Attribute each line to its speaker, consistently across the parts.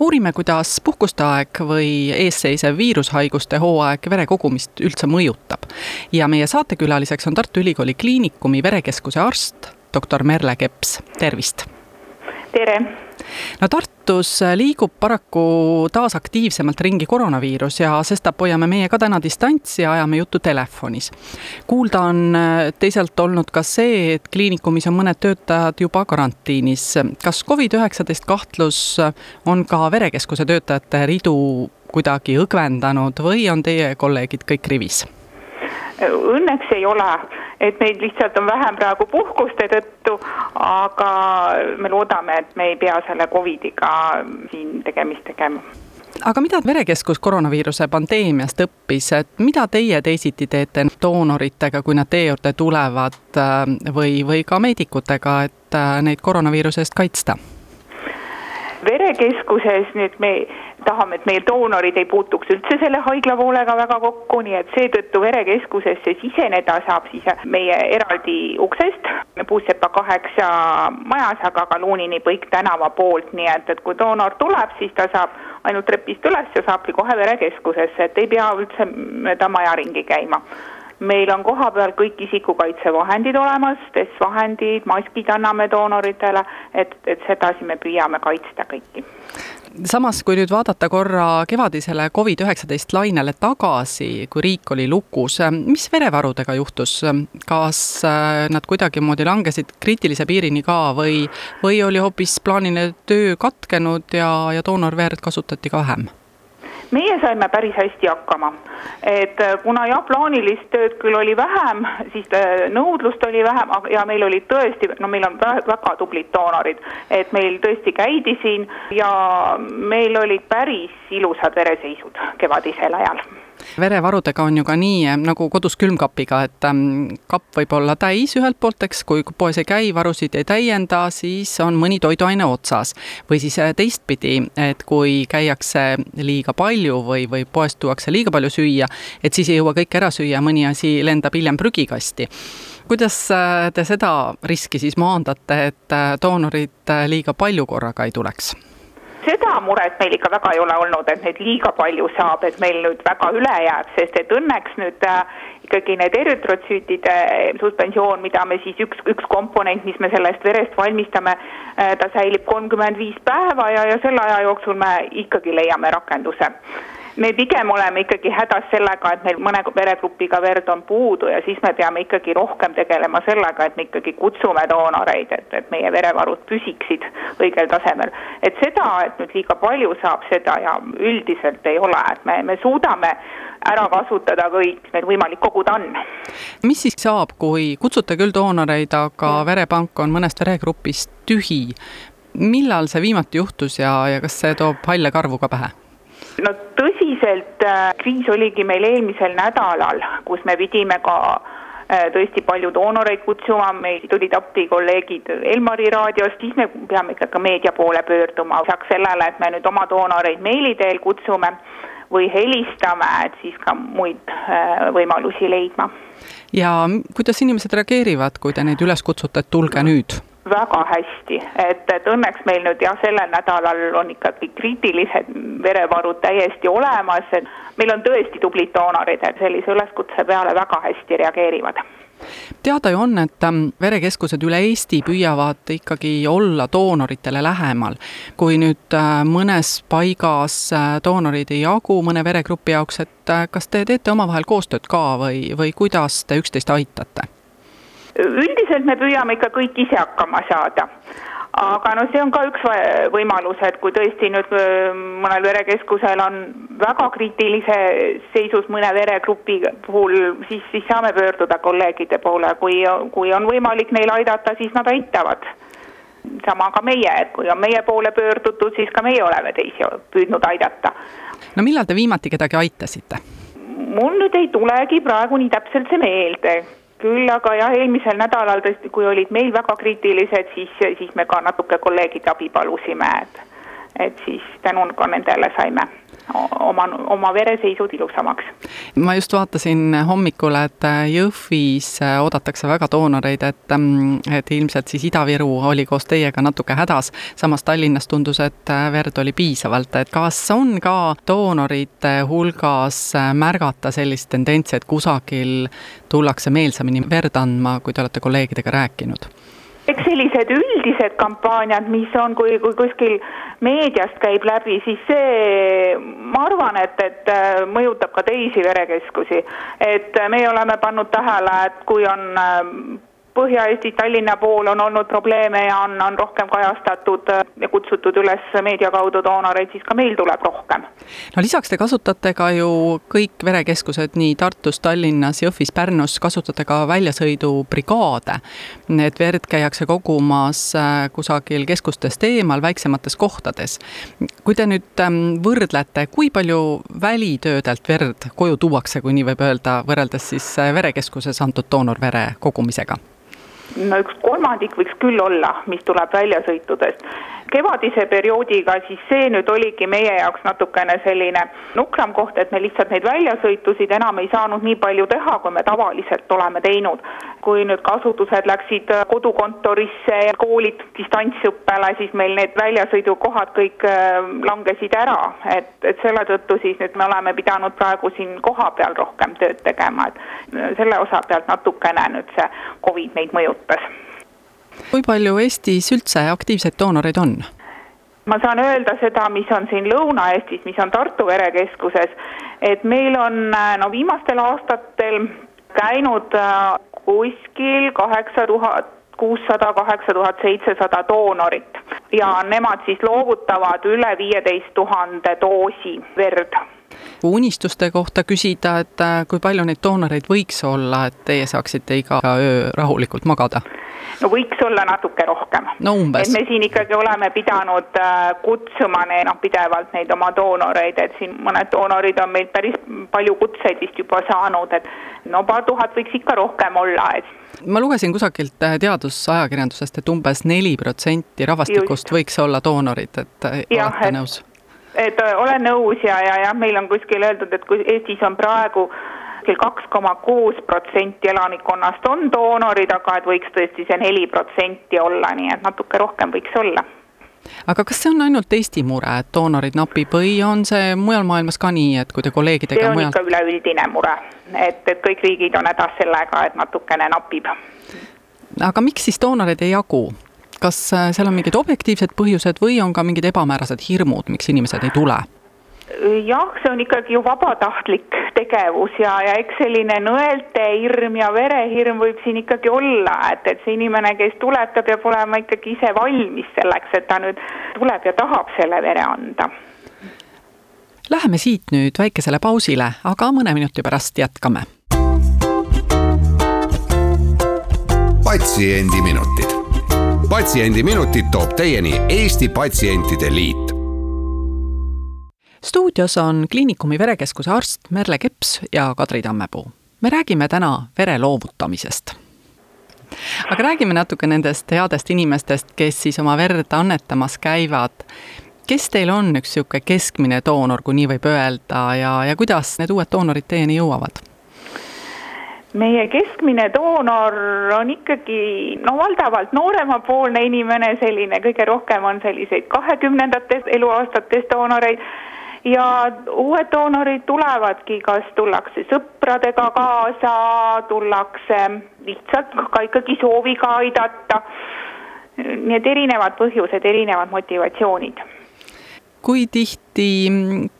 Speaker 1: uurime, kuidas puhkuste aeg või eesseisev viirushaiguste hooaeg vere kogumist üldse mõjutab. ja meie saatekülaliseks on Tartu Ülikooli Kliinikumi verekeskuse arst, doktor Merle Keps, tervist!
Speaker 2: tere!
Speaker 1: No Tartus liigub paraku taas aktiivsemalt ringi koroonaviirus ja sestap hoiame meie ka täna distantsi ja ajame juttu telefonis. kuulda on teisalt olnud ka see, et kliinikumis on mõned töötajad juba karantiinis. kas Covid-19 kahtlus on ka verekeskuse töötajate ridu kuidagi õgvendanud või on teie kolleegid kõik rivis?
Speaker 2: Õnneks ei ole, et meid lihtsalt on vähem praegu puhkuste tõttu, aga me loodame, et me ei pea selle Covidiga siin tegemist tegema
Speaker 1: aga mida Verekeskus koroonaviiruse pandeemiast õppis, et mida teie teisiti teete doonoritega, kui nad teie juurde tulevad või, või ka meedikutega, et neid koroonaviiruse eest kaitsta?
Speaker 2: Verekeskuses nüüd me tahame, et meil doonorid ei puutuks üldse selle haiglapoolega väga kokku, nii et seetõttu verekeskusesse siseneda saab siis meie eraldi uksest, Puusepa kaheksa majas, aga ka Luunini Põik tänava poolt, nii et, et kui doonor tuleb, siis ta saab ainult trepist üles ja saabki kohe verekeskusesse, et ei pea üldse mööda maja ringi käima meil on kohapeal kõik isikukaitsevahendid olemas, testvahendid, maskid anname doonoritele, et, et sedasi me püüame kaitsta kõiki
Speaker 1: samas, kui nüüd vaadata korra kevadisele Covid-19 lainele tagasi, kui riik oli lukus, mis verevarudega juhtus, kas äh, nad kuidagimoodi langesid kriitilise piirini ka või, või oli hoopis plaaniline töö katkenud ja, ja doonorverd kasutati ka vähem?
Speaker 2: Meie saime päris hästi hakkama, et äh, kuna jah, plaanilist tööd küll oli vähem, siis äh, nõudlust oli vähem ja meil olid tõesti, no meil on väga tublid doonorid, et meil tõesti käidi siin ja meil olid päris ilusad vereseisud kevadisel ajal
Speaker 1: verevarudega on ju ka nii eh, nagu kodus külmkapiga, et ähm, kapp võib olla täis ühelt poolt, eks, kui poes ei käi, varusid ei täienda, siis on mõni toiduaine otsas. või siis äh, teistpidi, et kui käiakse liiga palju või, või poest tuuakse liiga palju süüa, et siis ei jõua kõike ära süüa, mõni asi lendab hiljem prügikasti kuidas äh, te seda riski siis maandate, et doonorid liiga palju korraga ei tuleks?
Speaker 2: Seda muret meil ikka väga ei ole olnud, et neid liiga palju saab, et meil nüüd väga üle jääb, sest et õnneks nüüd äh, ikkagi need eritrotsüütide suspensioon, mida me siis üks, üks komponent, mis me sellest verest valmistame äh,, ta säilib kolmkümmend viis päeva ja, ja selle aja jooksul me ikkagi leiame rakenduse me pigem oleme ikkagi hädas sellega, et meil mõne veregrupiga verd on puudu ja siis me peame ikkagi rohkem tegelema sellega, et me ikkagi kutsume doonoreid, et, et meie verevarud püsiksid õigel tasemel. et seda, et nüüd liiga palju saab, seda ja üldiselt ei ole, et me, me suudame ära kasutada kõik, mis meil võimalik koguda on.
Speaker 1: mis siis saab, kui kutsute küll doonoreid, aga verepank on mõnest veregrupist tühi? millal see viimati juhtus ja, ja kas see toob halle karvu ka pähe?
Speaker 2: No tõsiselt äh, kriis oligi meil eelmisel nädalal, kus me pidime ka äh, tõesti palju doonoreid kutsuma, meil tulid appi kolleegid Elmari raadiost, siis me peame ikka ka meedia poole pöörduma, lisaks sellele, et me nüüd oma doonoreid meili teel kutsume või helistame, et siis ka muid äh, võimalusi leidma.
Speaker 1: ja kuidas inimesed reageerivad, kui te neid üles kutsute, et tulge nüüd?
Speaker 2: Väga hästi, et, et õnneks meil nüüd jah, sellel nädalal on ikkagi kriitilised verevarud täiesti olemas, et meil on tõesti tublid doonorid, et sellise üleskutse peale väga hästi reageerivad
Speaker 1: teada ju on, et ähm, verekeskused üle Eesti püüavad ikkagi olla doonoritele lähemal. kui nüüd äh, mõnes paigas äh, doonorid ei jagu mõne veregrupi jaoks, et äh, kas te teete omavahel koostööd ka või, või kuidas te üksteist aitate?
Speaker 2: Üldiselt me püüame ikka kõik ise hakkama saada aga no see on ka üks võimalus, et kui tõesti nüüd äh, mõnel verekeskusel on väga kriitilise seisus mõne veregrupi puhul, siis, siis saame pöörduda kolleegide poole, kui, kui on võimalik neil aidata, siis nad aitavad sama ka meie, et kui on meie poole pöördutud, siis ka meie oleme teisi püüdnud aidata.
Speaker 1: no millal te viimati kedagi aitasite?
Speaker 2: mul nüüd ei tulegi praegu nii täpselt see meelde, küll aga jah, eelmisel nädalal tõesti, kui olid meil väga kriitilised, siis, siis me ka natuke kolleegide abi palusime, et et siis tänu ka nendele saime oma, oma vereseisud ilusamaks.
Speaker 1: ma just vaatasin hommikul, et Jõhvis oodatakse väga doonoreid, et, et ilmselt siis Ida-Viru oli koos teiega natuke hädas, samas Tallinnas tundus, et verd oli piisavalt, et kas on ka doonorite hulgas märgata sellist tendentsi, et kusagil tullakse meelsamini verd andma, kui te olete kolleegidega rääkinud?
Speaker 2: Eks sellised üldised kampaaniad, mis on, kui, kui kuskil meediast käib läbi, siis see, ma arvan, et, et äh, mõjutab ka teisi verekeskusi. et meie oleme pannud tähele, et kui on äh, Põhja-Eesti, Tallinna pool on olnud probleeme ja on, on rohkem kajastatud ja kutsutud üles meedia kaudu doonoreid, siis ka meil tuleb rohkem.
Speaker 1: no lisaks te kasutate ka ju kõik verekeskused nii Tartus, Tallinnas, Jõhvis, Pärnus, kasutate ka väljasõidubrigaade. et verd käiakse kogumas äh, kusagil keskustest eemal, väiksemates kohtades. kui te nüüd ähm, võrdlete, kui palju välitöödelt verd koju tuuakse, kui nii võib öelda, võrreldes siis äh, verekeskuses antud doonorvere kogumisega?
Speaker 2: No üks kolmandik võiks küll olla, mis tuleb väljasõitudest. Kevadise perioodiga siis see nüüd oligi meie jaoks natukene selline nukram koht, et me lihtsalt neid väljasõitusid enam ei saanud nii palju teha, kui me tavaliselt oleme teinud. kui nüüd kasutused läksid kodukontorisse ja koolid distantsõppele, siis meil need väljasõidukohad kõik äh, langesid ära, et, et selle tõttu siis nüüd me oleme pidanud praegu siin kohapeal rohkem tööd tegema, et selle osa pealt natukene nüüd see Covid meid mõjutas
Speaker 1: kui palju Eestis üldse aktiivseid doonoreid on?
Speaker 2: ma saan öelda seda, mis on siin Lõuna-Eestis, mis on Tartu verekeskuses, et meil on no viimastel aastatel käinud äh, kuskil kaheksa tuhat, kuussada, kaheksa tuhat seitsesada doonorit ja nemad siis loovutavad üle viieteist tuhande doosi verd
Speaker 1: unistuste kohta küsida, et äh, kui palju neid doonoreid võiks olla, et teie saaksite iga öö rahulikult magada?
Speaker 2: No võiks olla natuke rohkem.
Speaker 1: no
Speaker 2: et me siin ikkagi oleme pidanud äh, kutsuma neid noh, pidevalt neid oma doonoreid, et siin mõned doonorid on meil päris palju kutseid vist juba saanud, et no paar tuhat võiks ikka rohkem olla, et
Speaker 1: ma lugesin kusagilt äh, teadusajakirjandusest, et umbes neli protsenti rahvastikust Just. võiks olla doonorid, et äh, ja, olete et, nõus?
Speaker 2: et olen nõus ja, ja jah, meil on kuskil öeldud, et kui Eestis on praegu kuskil kaks koma kuus protsenti elanikkonnast on doonorid, aga et võiks tõesti see neli protsenti olla, nii et natuke rohkem võiks olla
Speaker 1: aga kas see on ainult Eesti mure, et doonorid napib või on see mujal maailmas ka nii, et kui te kolleegidega
Speaker 2: see on
Speaker 1: mujalt...
Speaker 2: ikka üleüldine mure, et, et kõik riigid on hädas sellega, et natukene napib.
Speaker 1: aga miks siis doonoreid ei jagu? kas äh, seal on mingid objektiivsed põhjused või on ka mingid ebamäärased hirmud, miks inimesed ei tule?
Speaker 2: Jah, see on ikkagi ju vabatahtlik tegevus ja, ja eks selline nõeltehirm ja verehirm võib siin ikkagi olla, et, et see inimene, kes tuleb, ta peab olema ikkagi ise valmis selleks, et ta nüüd tuleb ja tahab selle vere anda.
Speaker 1: Läheme siit nüüd väikesele pausile, aga mõne minuti pärast jätkame.
Speaker 3: patsiendiminutid, Patsiendiminutid toob teieni Eesti Patsientide Liit
Speaker 1: stuudios on Kliinikumi verekeskuse arst Merle Keps ja Kadri Tammepuu. me räägime täna vere loovutamisest. aga räägime natuke nendest headest inimestest, kes siis oma verd annetamas käivad. kes teil on üks niisugune keskmine doonor, kui nii võib öelda, ja, ja kuidas need uued doonorid teieni jõuavad?
Speaker 2: meie keskmine doonor on ikkagi no valdavalt nooremapoolne inimene, selline kõige rohkem on selliseid kahekümnendates eluaastates doonoreid ja uued doonorid tulevadki, kas tullakse sõpradega kaasa, tullakse lihtsalt ka ikkagi sooviga aidata. nii et erinevad põhjused, erinevad motivatsioonid
Speaker 1: kui tihti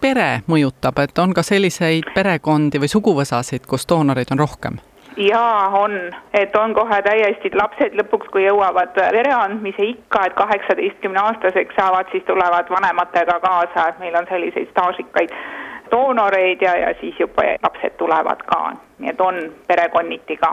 Speaker 1: pere mõjutab, et on ka selliseid perekondi või suguvõsasid, kus doonoreid on rohkem?
Speaker 2: Jaa, on, et on kohe täiesti lapsed lõpuks, kui jõuavad vereandmise ikka, et kaheksateistkümne aastaseks saavad, siis tulevad vanematega kaasa, et meil on selliseid staažikaid doonoreid ja, ja siis juba lapsed tulevad ka, nii et on perekonniti ka.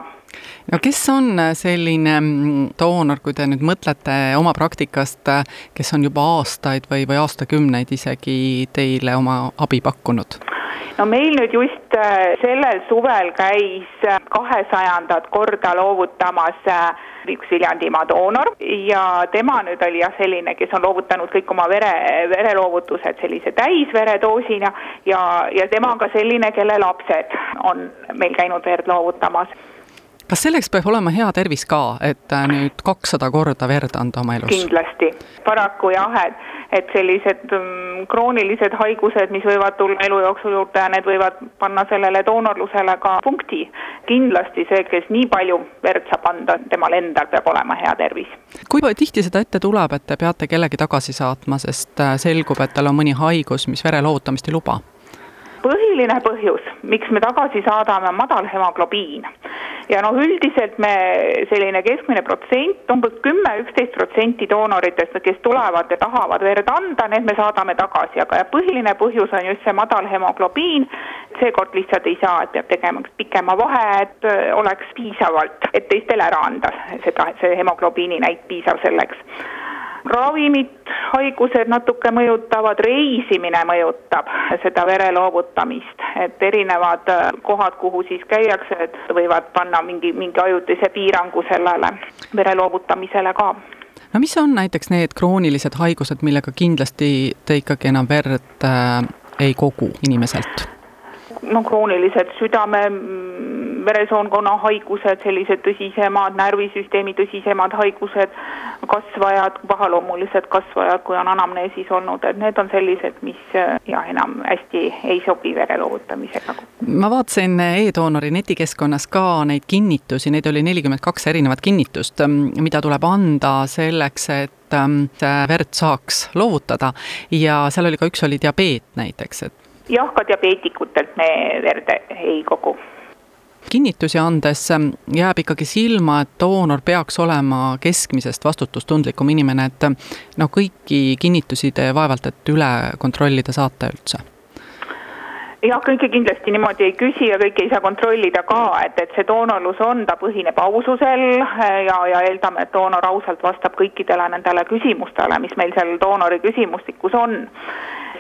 Speaker 1: no kes on selline mm, doonor, kui te nüüd mõtlete oma praktikast, kes on juba aastaid või, või aastakümneid isegi teile oma abi pakkunud?
Speaker 2: No meil nüüd just äh, sellel suvel käis äh, kahesajandat korda loovutamas äh, üks Viljandimaa doonor. Ja tema nüüd oli jah, selline, kes on loovutanud kõik oma vere, vereloovutused sellise täisveredoosina. Ja, ja tema on ka selline, kelle lapsed on meil käinud verd loovutamas
Speaker 1: kas selleks peab olema hea tervis ka, et nüüd kakssada korda verd anda oma elus?
Speaker 2: kindlasti, paraku jah, et, et sellised mm, kroonilised haigused, mis võivad tulla elu jooksul juurde, need võivad panna sellele doonorlusele ka punkti. kindlasti see, kes nii palju verd saab anda, temal endal peab olema hea tervis.
Speaker 1: kui tihti seda ette tuleb, et te peate kellegi tagasi saatma, sest äh, selgub, et tal on mõni haigus, mis vere loovutamist ei luba?
Speaker 2: Põhiline põhjus, miks me tagasi saadame, on madal hemoglobiin. ja noh, üldiselt me selline keskmine protsent, umbes kümme, üksteist protsenti doonoritest, kes tulevad ja tahavad verd anda, need me saadame tagasi, aga põhiline põhjus on just see madal hemoglobiin. seekord lihtsalt ei saa, et peab tegema pikema vahe, et oleks piisavalt, et teistele ära anda seda, see hemoglobiini näit piisav selleks ravimid, haigused natuke mõjutavad, reisimine mõjutab seda vere loovutamist, et erinevad äh, kohad, kuhu siis käiakse, et võivad panna mingi, mingi ajutise piirangu sellele vere loovutamisele ka
Speaker 1: no mis on näiteks need kroonilised haigused, millega kindlasti te ikkagi enam verd äh, ei kogu inimeselt?
Speaker 2: no kroonilised südame veresoonkonna haigused, sellised tõsisemad, närvisüsteemi tõsisemad haigused, kasvajad, pahaloomulised kasvajad, kui on anamneesis olnud, et need on sellised, mis jah, enam hästi ei sobi vere loovutamisega.
Speaker 1: ma vaatasin e-doonori netikeskkonnas ka neid kinnitusi, neid oli nelikümmend kaks erinevat kinnitust, mida tuleb anda selleks, et verd saaks loovutada ja seal oli ka üks oli diabeet näiteks, et
Speaker 2: jah, ka diabeetikutelt me verd ei kogu
Speaker 1: kinnitusi andes ähm, jääb ikkagi silma, et doonor peaks olema keskmisest vastutustundlikum inimene, et noh, kõiki kinnitusi te vaevalt, et üle kontrollida saate üldse.
Speaker 2: Jah, kõike kindlasti niimoodi ei küsi ja kõike ei saa kontrollida ka, et, et see doonorlus on, ta põhineb aususel äh, ja, ja eeldame, et doonor ausalt vastab kõikidele nendele küsimustele, mis meil seal doonori küsimustikus on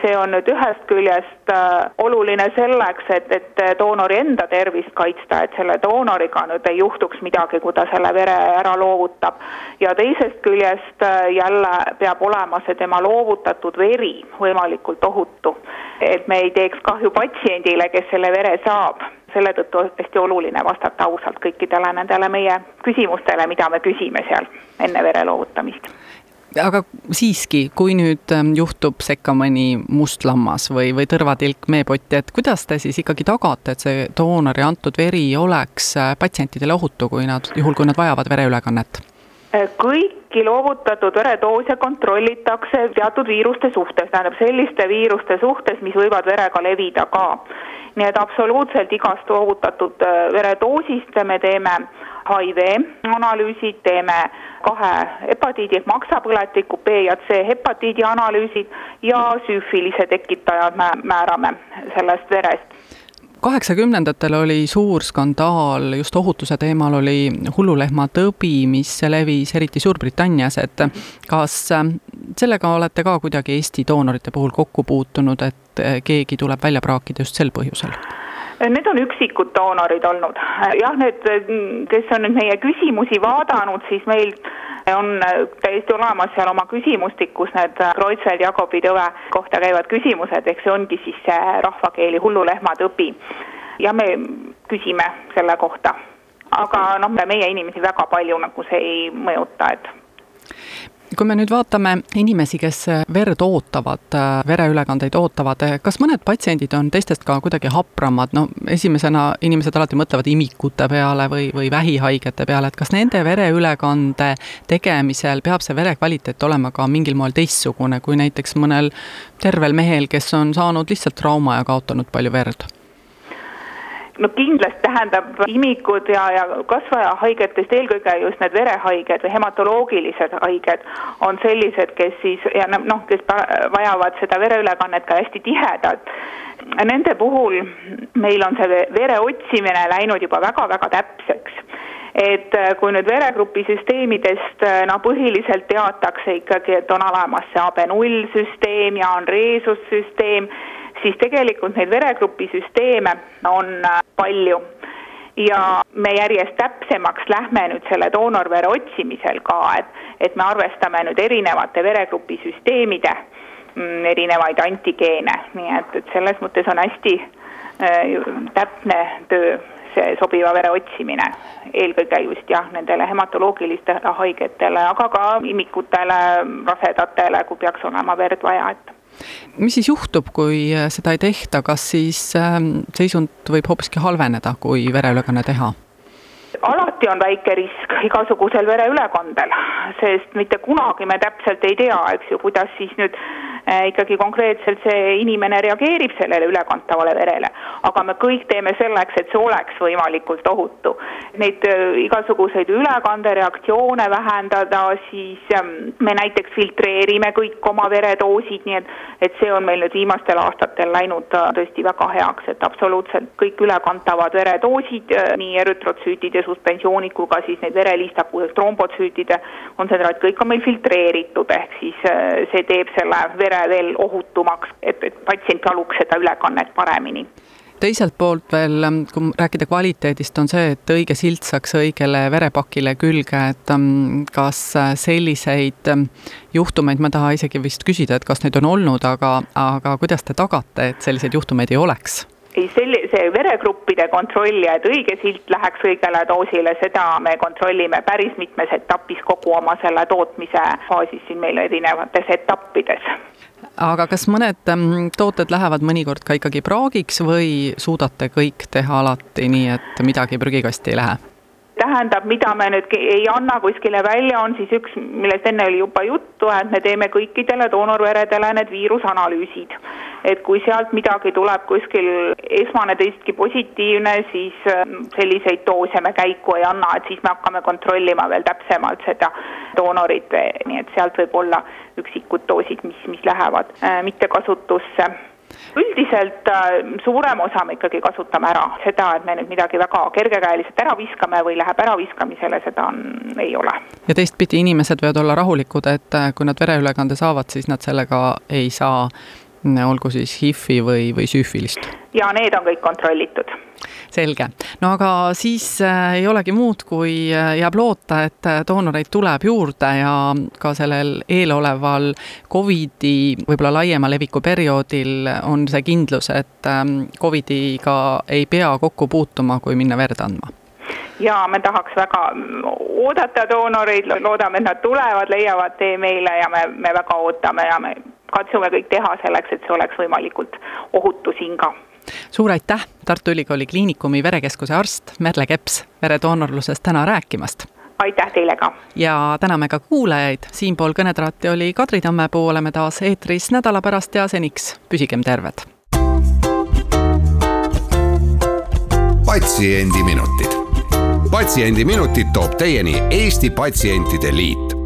Speaker 2: see on nüüd ühest küljest äh, oluline selleks, et, et doonori enda tervist kaitsta, et selle doonoriga nüüd ei juhtuks midagi, kui ta selle vere ära loovutab. ja teisest küljest äh, jälle peab olema see tema loovutatud veri võimalikult ohutu. et me ei teeks kahju patsiendile, kes selle vere saab selle tõttu on hästi oluline vastata ausalt kõikidele nendele meie küsimustele, mida me küsime seal enne vere loovutamist
Speaker 1: aga siiski, kui nüüd ähm, juhtub sekka mõni must lammas või, või tõrvatilk meepotti, et kuidas te siis ikkagi tagate, et see doonori antud veri oleks äh, patsientidele ohutu, kui nad, juhul kui nad vajavad vereülekannet?
Speaker 2: Äh, kõiki loovutatud veredoose kontrollitakse teatud viiruste suhtes, tähendab selliste viiruste suhtes, mis võivad verega levida ka. nii et absoluutselt igast loovutatud äh, veredoosist me teeme HIV analüüsid, teeme kahe hepatiidi ehk maksapõletiku B ja C hepatiidi analüüsid ja süüfilise tekitajad määrame sellest verest
Speaker 1: kaheksakümnendatel oli suur skandaal just ohutuse teemal, oli hullulehma tõbi, mis levis eriti Suurbritannias, et kas sellega olete ka kuidagi Eesti doonorite puhul kokku puutunud, et keegi tuleb välja praakida just sel põhjusel?
Speaker 2: Need on üksikud doonorid olnud. jah, need, kes on nüüd meie küsimusi vaadanud, siis meil on täiesti olemas seal oma küsimustikus need Kreutzwald-Jakobi tõve kohta käivad küsimused, eks see ongi siis see rahvakeeli hullulehmatõbi. ja me küsime selle kohta. aga noh, meie inimesi väga palju nagu see ei mõjuta, et
Speaker 1: kui me nüüd vaatame inimesi, kes verd ootavad, vereülekandeid ootavad, kas mõned patsiendid on teistest ka kuidagi hapramad, no esimesena inimesed alati mõtlevad imikute peale või, või vähihaigete peale, et kas nende vereülekande tegemisel peab see vere kvaliteet olema ka mingil moel teistsugune kui näiteks mõnel tervel mehel, kes on saanud lihtsalt trauma ja kaotanud palju verd?
Speaker 2: No kindlasti tähendab imikud ja, ja kasvajahaigetest eelkõige just need verehaiged või hematoloogilised haiged on sellised, kes siis ja noh, kes vajavad seda vereülekannet ka hästi tihedalt. Nende puhul meil on see vere otsimine läinud juba väga-väga täpseks et äh, kui nüüd veregrupi süsteemidest noh, põhiliselt teatakse ikkagi, et on olemas see AB0 süsteem ja on reesussüsteem, siis tegelikult neid veregrupi süsteeme on palju. Ja me järjest täpsemaks lähme nüüd selle doonorvere otsimisel ka, et, et me arvestame nüüd erinevate veregrupi süsteemide mm, erinevaid antigeene, nii et, et selles mõttes on hästi äh, täpne töö see sobiva vere otsimine, eelkõige just jah, nendele hematoloogilistele haigetele, aga ka imikutele, rasedatele, kui peaks olema verd vaja, et
Speaker 1: mis siis juhtub, kui äh, seda ei tehta, kas siis ähm, seisund võib hoopiski halveneda, kui vereülekanne teha?
Speaker 2: alati on väike risk igasugusel vereülekandel, sest mitte kunagi me täpselt ei tea, eks ju, kuidas siis nüüd ikkagi konkreetselt see inimene reageerib sellele ülekantavale verele. aga me kõik teeme selleks, et see oleks võimalikult ohutu. Neid äh, igasuguseid ülekandereaktsioone vähendada, siis ähm, me näiteks filtreerime kõik oma veredoosid, nii et, et see on meil nüüd viimastel aastatel läinud äh, tõesti väga heaks, et absoluutselt kõik ülekantavad veredoosid, nii erütrotsüütide suspensioonid kui ka siis need vereliistaku trombotsüütide kontsentraat, kõik on meil filtreeritud, ehk siis see teeb selle vere vere veel ohutumaks, et, et patsient taluks seda ülekannet paremini
Speaker 1: teiselt poolt veel, kui rääkida kvaliteedist, on see, et õige silt saaks õigele verepakile külge, et um, kas selliseid um, juhtumeid, ma ei taha isegi vist küsida, et kas neid on olnud, aga, aga kuidas te tagate, et selliseid juhtumeid ei oleks?
Speaker 2: ei, selli-, see veregruppide kontroll ja et õige silt läheks õigele doosile, seda me kontrollime päris mitmes etapis kogu oma selle tootmise faasis siin meil erinevates etappides
Speaker 1: aga kas mõned ähm, tooted lähevad mõnikord ka ikkagi praagiks või suudate kõik teha alati nii, et midagi prügikasti ei lähe?
Speaker 2: Tähendab, mida me nüüd ei anna kuskile välja, on siis üks, millest enne oli juba juttu, et me teeme kõikidele doonorveredele need viirusanalüüsid. et kui sealt midagi tuleb kuskil esmane testki positiivne, siis ähm, selliseid doose me käiku ei anna, et siis me hakkame kontrollima veel täpsemalt seda doonorit, nii et sealt võib olla üksikud doosid, mis, mis lähevad äh, mittekasutusse üldiselt äh, suurem osa me ikkagi kasutame ära, seda, et me nüüd midagi väga kergekäeliselt ära viskame või läheb äraviskamisele, seda on, ei ole.
Speaker 1: ja teistpidi, inimesed võivad olla rahulikud, et äh, kui nad vereülekande saavad, siis nad sellega ei saa, olgu siis HIV-i või, või süüfilist.
Speaker 2: ja need on kõik kontrollitud.
Speaker 1: Selge, no aga siis äh, ei olegi muud, kui äh, jääb loota, et äh, doonoreid tuleb juurde ja ka sellel eeloleval Covidi võib-olla laiema leviku perioodil on see kindlus, et ähm, Covidiga ei pea kokku puutuma, kui minna verd andma.
Speaker 2: Ja me tahaks väga oodata doonoreid, loodame, et nad tulevad, leiavad tee meile ja me, me väga ootame ja me katsume kõik teha selleks, et see oleks võimalikult ohutu siin ka
Speaker 1: suur aitäh, Tartu Ülikooli Kliinikumi verekeskuse arst Merle Keps veredoonorlusest täna rääkimast
Speaker 2: aitäh teile ka!
Speaker 1: ja täname ka kuulajaid, siinpool kõnetraati oli Kadri Tammepuu, oleme taas eetris nädala pärast ja seniks püsigem terved!
Speaker 3: patsiendiminutid. patsiendiminutid toob teieni Eesti Patsientide Liit